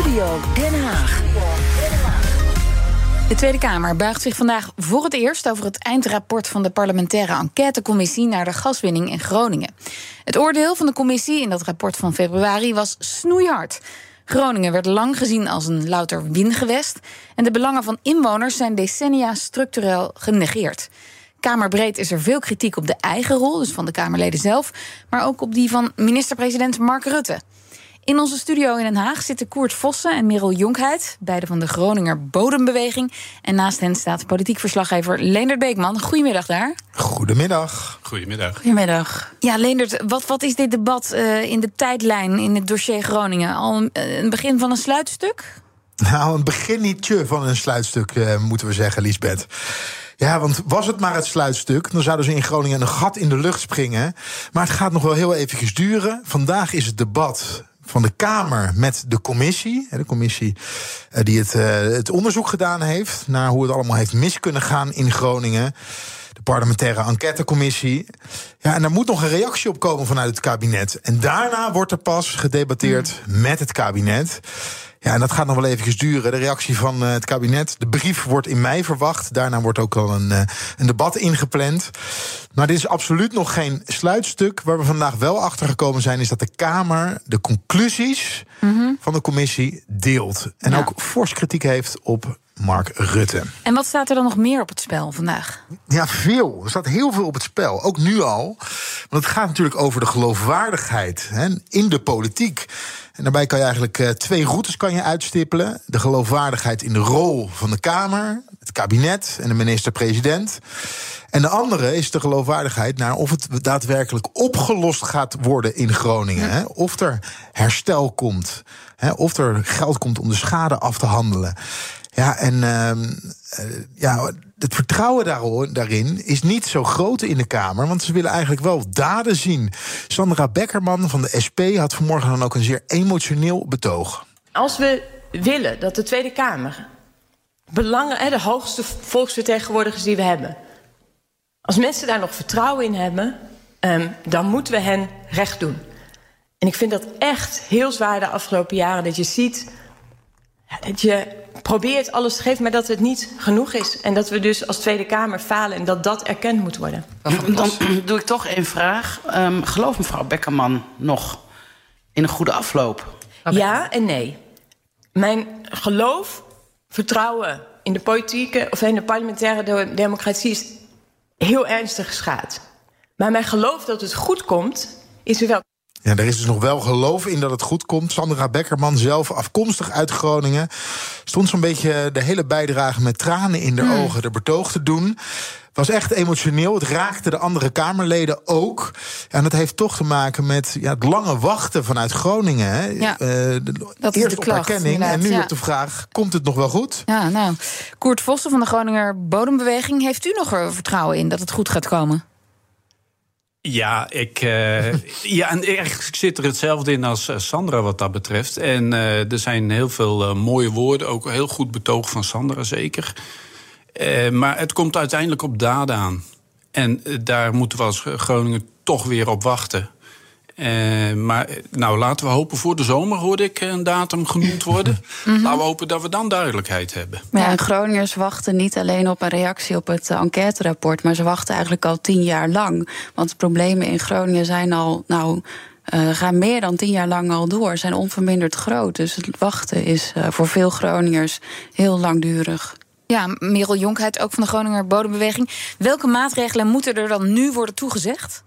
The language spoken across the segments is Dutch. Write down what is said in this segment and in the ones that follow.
Studio Den Haag. De Tweede Kamer buigt zich vandaag voor het eerst over het eindrapport van de parlementaire enquêtecommissie naar de gaswinning in Groningen. Het oordeel van de commissie in dat rapport van februari was snoeihard. Groningen werd lang gezien als een louter wingewest en de belangen van inwoners zijn decennia structureel genegeerd. Kamerbreed is er veel kritiek op de eigen rol, dus van de Kamerleden zelf, maar ook op die van minister-president Mark Rutte. In onze studio in Den Haag zitten Koert Vossen en Merel Jonkheid, beide van de Groninger Bodembeweging. En naast hen staat politiek verslaggever Leendert Beekman. Goedemiddag daar. Goedemiddag. Goedemiddag. Goedemiddag. Ja, Leendert, wat, wat is dit debat uh, in de tijdlijn in het dossier Groningen? Al een, een begin van een sluitstuk? Nou, een beginnetje van een sluitstuk, uh, moeten we zeggen, Liesbeth. Ja, want was het maar het sluitstuk, dan zouden ze in Groningen een gat in de lucht springen. Maar het gaat nog wel heel eventjes duren. Vandaag is het debat van de Kamer met de commissie. De commissie eh, die het, het onderzoek gedaan heeft naar hoe het allemaal heeft mis kunnen gaan in Groningen. De parlementaire enquêtecommissie. Ja, en daar moet nog een reactie op komen vanuit het kabinet. En daarna wordt er pas gedebatteerd met het kabinet. Ja, en dat gaat nog wel eventjes duren. De reactie van het kabinet. De brief wordt in mei verwacht. Daarna wordt ook al een, een debat ingepland. Maar dit is absoluut nog geen sluitstuk. Waar we vandaag wel achter gekomen zijn, is dat de Kamer de conclusies mm -hmm. van de commissie deelt. En ja. ook fors kritiek heeft op Mark Rutte. En wat staat er dan nog meer op het spel vandaag? Ja, veel. Er staat heel veel op het spel. Ook nu al. Want het gaat natuurlijk over de geloofwaardigheid hè, in de politiek. En daarbij kan je eigenlijk uh, twee routes kan je uitstippelen. De geloofwaardigheid in de rol van de Kamer, het kabinet en de minister-president. En de andere is de geloofwaardigheid naar of het daadwerkelijk opgelost gaat worden in Groningen. Hè? Of er herstel komt. Hè? Of er geld komt om de schade af te handelen. Ja, en uh, ja, het vertrouwen daarin is niet zo groot in de Kamer. Want ze willen eigenlijk wel daden zien. Sandra Beckerman van de SP had vanmorgen dan ook een zeer emotioneel betoog. Als we willen dat de Tweede Kamer belangen, de hoogste volksvertegenwoordigers die we hebben. Als mensen daar nog vertrouwen in hebben, um, dan moeten we hen recht doen. En ik vind dat echt heel zwaar de afgelopen jaren dat je ziet dat je probeert alles te geven, maar dat het niet genoeg is. En dat we dus als Tweede Kamer falen en dat dat erkend moet worden. Dan doe ik toch één vraag. Um, gelooft mevrouw Beckerman nog in een goede afloop? Ja en nee. Mijn geloof, vertrouwen in de politieke of in de parlementaire democratie is heel ernstig geschaad. Maar mijn geloof dat het goed komt, is er wel. Ja, er is dus nog wel geloof in dat het goed komt. Sandra Beckerman, zelf afkomstig uit Groningen, stond zo'n beetje de hele bijdrage met tranen in de mm. ogen de betoog te doen. Was echt emotioneel. Het raakte de andere Kamerleden ook. En dat heeft toch te maken met ja, het lange wachten vanuit Groningen. Hè. Ja, uh, dat eerst is de op klacht, erkenning en nu ja. op de vraag: komt het nog wel goed? Ja, nou. Koert Vossen van de Groninger Bodembeweging, heeft u nog er vertrouwen in dat het goed gaat komen? Ja, ik, uh, ja, en eigenlijk zit er hetzelfde in als Sandra wat dat betreft. En uh, er zijn heel veel mooie woorden, ook heel goed betoog van Sandra zeker. maar het komt uiteindelijk op daden aan. En daar moeten we als Groningen toch weer op wachten. Uh, maar nou, laten we hopen voor de zomer, hoorde ik een datum genoemd worden. mm -hmm. Laten we hopen dat we dan duidelijkheid hebben. Ja, en Groningers wachten niet alleen op een reactie op het enquêterapport, maar ze wachten eigenlijk al tien jaar lang. Want de problemen in Groningen zijn al, nou, uh, gaan meer dan tien jaar lang al door, zijn onverminderd groot. Dus het wachten is uh, voor veel Groningers heel langdurig. Ja, Merel Jonkheid, ook van de Groninger Bodembeweging. Welke maatregelen moeten er dan nu worden toegezegd?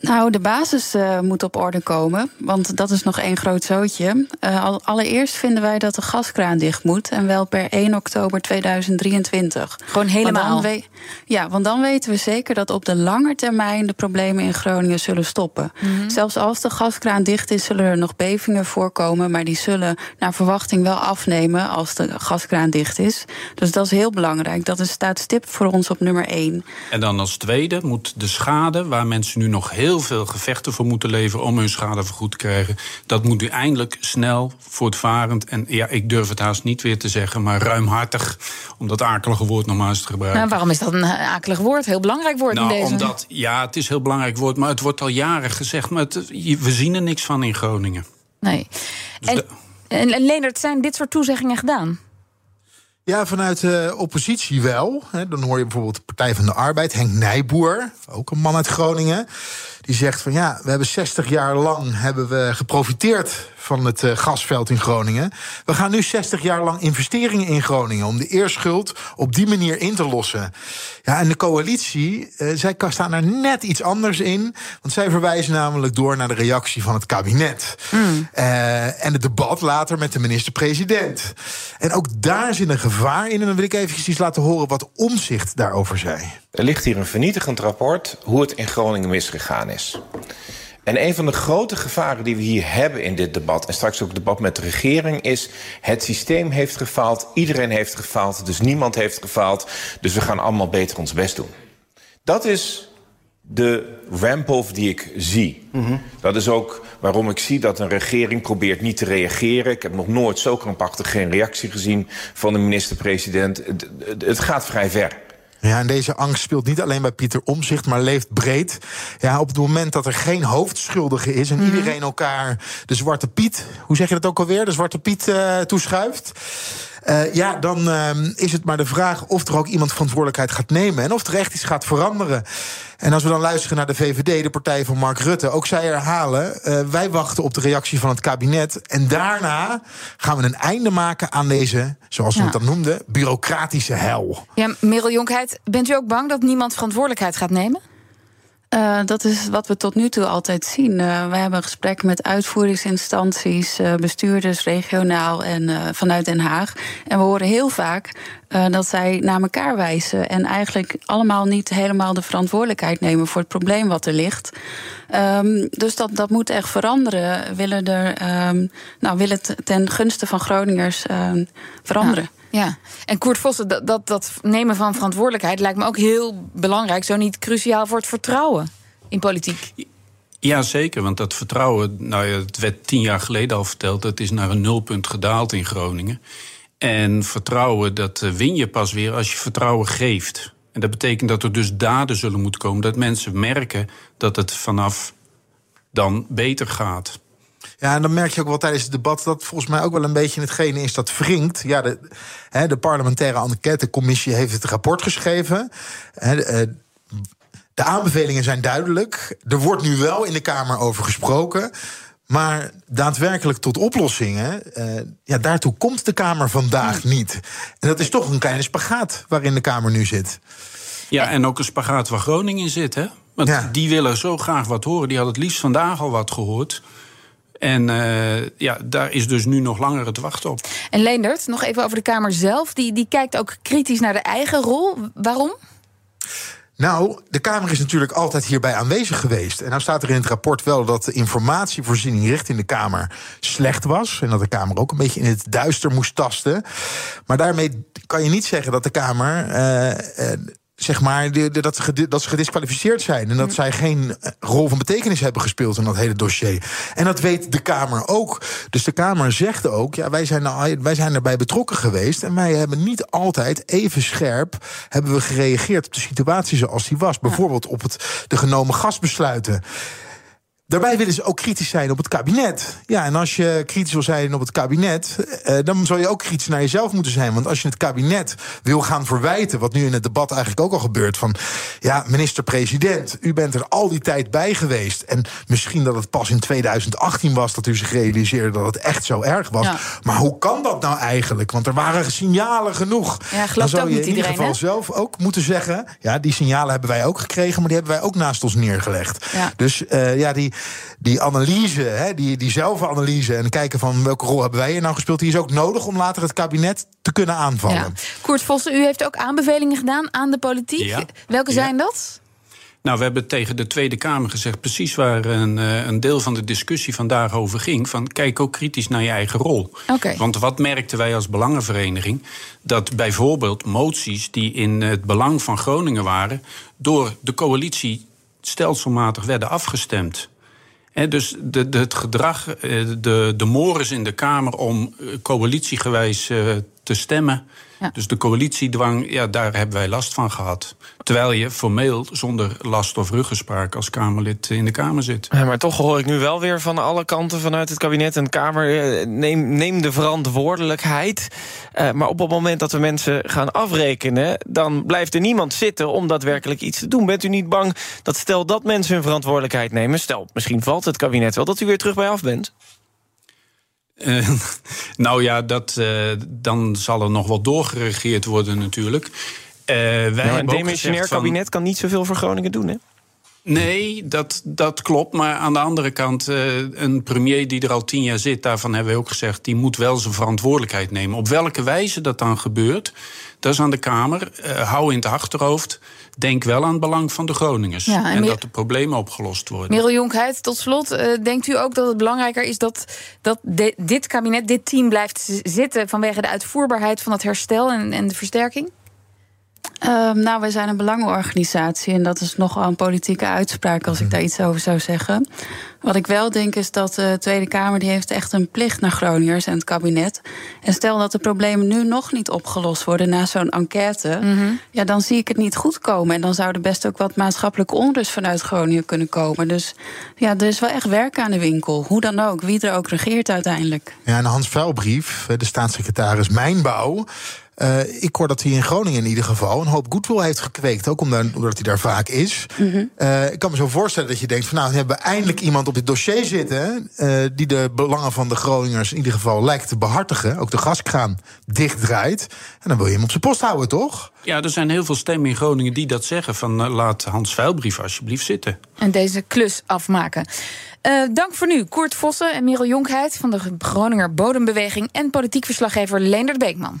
Nou, de basis uh, moet op orde komen, want dat is nog één groot zootje. Uh, allereerst vinden wij dat de gaskraan dicht moet en wel per 1 oktober 2023. Gewoon helemaal? Want ja, want dan weten we zeker dat op de lange termijn de problemen in Groningen zullen stoppen. Mm -hmm. Zelfs als de gaskraan dicht is, zullen er nog bevingen voorkomen, maar die zullen naar verwachting wel afnemen als de gaskraan dicht is. Dus dat is heel belangrijk. Dat is, staat stip voor ons op nummer 1. En dan als tweede moet de schade, waar mensen nu nog heel veel gevechten voor moeten leveren om hun schade vergoed te krijgen. Dat moet u eindelijk snel, voortvarend en ja, ik durf het haast niet weer te zeggen, maar ruimhartig, om dat akelige woord nog maar eens te gebruiken. Nou, waarom is dat een akelig woord? Heel belangrijk woord nou, in deze. Omdat, ja, het is een heel belangrijk woord, maar het wordt al jaren gezegd, maar het, we zien er niks van in Groningen. Nee. Dus en, de, En, en Leendert, zijn dit soort toezeggingen gedaan? Ja, vanuit de oppositie wel. Dan hoor je bijvoorbeeld de Partij van de Arbeid, Henk Nijboer, ook een man uit Groningen. Die zegt van ja, we hebben 60 jaar lang hebben we geprofiteerd van het uh, gasveld in Groningen. We gaan nu 60 jaar lang investeringen in Groningen om de eerschuld op die manier in te lossen. Ja, en de coalitie, uh, zij staan er net iets anders in. Want zij verwijzen namelijk door naar de reactie van het kabinet. Mm. Uh, en het debat later met de minister-president. En ook daar zit een gevaar in. En dan wil ik even iets laten horen wat omzicht daarover zei. Er ligt hier een vernietigend rapport hoe het in Groningen misgegaan is. En een van de grote gevaren die we hier hebben in dit debat... en straks ook het debat met de regering... is het systeem heeft gefaald, iedereen heeft gefaald... dus niemand heeft gefaald, dus we gaan allemaal beter ons best doen. Dat is de ramp-off die ik zie. Mm -hmm. Dat is ook waarom ik zie dat een regering probeert niet te reageren. Ik heb nog nooit zo krampachtig geen reactie gezien van de minister-president. Het, het gaat vrij ver. Ja, en deze angst speelt niet alleen bij Pieter Omzicht, maar leeft breed. Ja, op het moment dat er geen hoofdschuldige is en mm -hmm. iedereen elkaar de Zwarte Piet, hoe zeg je dat ook alweer, de Zwarte Piet uh, toeschuift. Uh, ja, dan uh, is het maar de vraag of er ook iemand verantwoordelijkheid gaat nemen en of er echt iets gaat veranderen. En als we dan luisteren naar de VVD, de partij van Mark Rutte, ook zij herhalen: uh, wij wachten op de reactie van het kabinet. En daarna gaan we een einde maken aan deze, zoals we ja. het dan noemden, bureaucratische hel. Ja, Merel Jonkheid, bent u ook bang dat niemand verantwoordelijkheid gaat nemen? Uh, dat is wat we tot nu toe altijd zien. Uh, we hebben gesprekken met uitvoeringsinstanties, uh, bestuurders regionaal en vanuit Den Haag. En we horen heel vaak dat zij naar elkaar wijzen en eigenlijk allemaal niet helemaal de verantwoordelijkheid nemen voor het probleem wat er ligt. Um, dus dat, dat moet echt veranderen. Willen er, um, nou, willen het ten gunste van Groningers veranderen. Ja. Ja, en Koert Vossen, dat, dat, dat nemen van verantwoordelijkheid lijkt me ook heel belangrijk, zo niet cruciaal voor het vertrouwen in politiek. Ja, zeker. Want dat vertrouwen, nou ja, het werd tien jaar geleden al verteld, dat is naar een nulpunt gedaald in Groningen. En vertrouwen, dat win je pas weer als je vertrouwen geeft. En dat betekent dat er dus daden zullen moeten komen, dat mensen merken dat het vanaf dan beter gaat. Ja, en dan merk je ook wel tijdens het debat dat volgens mij ook wel een beetje hetgene is dat wringt. Ja, de, hè, de parlementaire enquêtecommissie heeft het rapport geschreven. Hè, de, de aanbevelingen zijn duidelijk. Er wordt nu wel in de Kamer over gesproken. Maar daadwerkelijk tot oplossingen, uh, ja, daartoe komt de Kamer vandaag niet. En dat is toch een kleine spagaat waarin de Kamer nu zit. Ja, en ook een spagaat waar Groningen in zit, hè? Want ja. die willen zo graag wat horen. Die hadden het liefst vandaag al wat gehoord. En uh, ja, daar is dus nu nog langer te wachten op. En Leendert, nog even over de Kamer zelf. Die, die kijkt ook kritisch naar de eigen rol. Waarom? Nou, de Kamer is natuurlijk altijd hierbij aanwezig geweest. En nou staat er in het rapport wel dat de informatievoorziening richting de Kamer slecht was. En dat de Kamer ook een beetje in het duister moest tasten. Maar daarmee kan je niet zeggen dat de Kamer. Uh, uh, zeg maar, dat, ze, dat ze gedisqualificeerd zijn. En dat zij geen rol van betekenis hebben gespeeld in dat hele dossier. En dat weet de Kamer ook. Dus de Kamer zegt ook, ja, wij zijn, nou, wij zijn erbij betrokken geweest. En wij hebben niet altijd even scherp hebben we gereageerd op de situatie zoals die was. Bijvoorbeeld op het, de genomen gasbesluiten. Daarbij willen ze ook kritisch zijn op het kabinet. Ja, en als je kritisch wil zijn op het kabinet, eh, dan zou je ook kritisch naar jezelf moeten zijn. Want als je het kabinet wil gaan verwijten, wat nu in het debat eigenlijk ook al gebeurt, van ja, minister-president, u bent er al die tijd bij geweest. En misschien dat het pas in 2018 was dat u zich realiseerde dat het echt zo erg was. Ja. Maar hoe kan dat nou eigenlijk? Want er waren signalen genoeg. Ja, dan zou je in ieder geval zelf ook moeten zeggen: ja, die signalen hebben wij ook gekregen, maar die hebben wij ook naast ons neergelegd. Ja. Dus uh, ja, die die analyse, hè, die, die zelfanalyse en kijken van welke rol hebben wij hier nou gespeeld, die is ook nodig om later het kabinet te kunnen aanvallen. Ja. Koert Vossen, u heeft ook aanbevelingen gedaan aan de politiek. Ja. Welke zijn ja. dat? Nou, we hebben tegen de Tweede Kamer gezegd, precies waar een, een deel van de discussie vandaag over ging: van kijk ook kritisch naar je eigen rol. Okay. Want wat merkten wij als belangenvereniging? Dat bijvoorbeeld moties die in het belang van Groningen waren, door de coalitie stelselmatig werden afgestemd. Dus de, de, het gedrag, de, de mores in de Kamer om coalitiegewijs uh, te stemmen. Dus de coalitiedwang, ja, daar hebben wij last van gehad. Terwijl je formeel zonder last of ruggespraak als Kamerlid in de Kamer zit. Ja, maar toch hoor ik nu wel weer van alle kanten vanuit het kabinet en de Kamer... Eh, neem, neem de verantwoordelijkheid. Uh, maar op het moment dat we mensen gaan afrekenen... dan blijft er niemand zitten om daadwerkelijk iets te doen. Bent u niet bang dat stel dat mensen hun verantwoordelijkheid nemen... stel, misschien valt het kabinet wel, dat u weer terug bij af bent? Uh, nou ja, dat, uh, dan zal er nog wel doorgeregeerd worden natuurlijk. Uh, wij nou, een demissionair kabinet van... kan niet zoveel voor Groningen doen, hè? Nee, dat, dat klopt. Maar aan de andere kant, een premier die er al tien jaar zit... daarvan hebben we ook gezegd, die moet wel zijn verantwoordelijkheid nemen. Op welke wijze dat dan gebeurt, dat is aan de Kamer. hou in het achterhoofd denk wel aan het belang van de Groningers. Ja, en, dat de problemen opgelost worden. Merel Jonkheid, tot slot. Uh, denkt u ook dat het belangrijker is dat, dat dit kabinet, dit team blijft zitten... vanwege de uitvoerbaarheid van het herstel en, en de versterking? Um, nou, wij zijn een belangenorganisatie en dat is nogal een politieke uitspraak als ik mhm. daar iets over zou zeggen. Wat ik wel denk is dat de Tweede Kamer die heeft echt een plicht naar Groningers en het kabinet. En stel dat de problemen nu nog niet opgelost worden na zo'n enquête, mhm. ja, dan zie ik het niet goed komen. En dan zou er best ook wat maatschappelijke onrust vanuit Groningen kunnen komen. Dus ja, er is wel echt werk aan de winkel. Hoe dan ook, wie er ook regeert uiteindelijk. Ja, en Hans Vuilbrief, de staatssecretaris Mijnbouw. Uh, ik hoor dat hij in Groningen in ieder geval een hoop goodwill heeft gekweekt. Ook omdat hij daar vaak is. Mm uh, ik kan me zo voorstellen dat je denkt: van nou, we hebben eindelijk iemand op dit dossier zitten. Uh, die de belangen van de Groningers in ieder geval lijkt te behartigen. Ook de gaskraan dichtdraait. En dan wil je hem op zijn post houden, toch? Ja, er zijn heel veel stemmen in Groningen die dat zeggen: van laat Hans Vuilbrief alsjeblieft zitten. En deze klus afmaken. Uh, dank voor nu, Koert Vossen en Merel Jonkheid van de Groninger Bodembeweging en politiek verslaggever Leendert Beekman.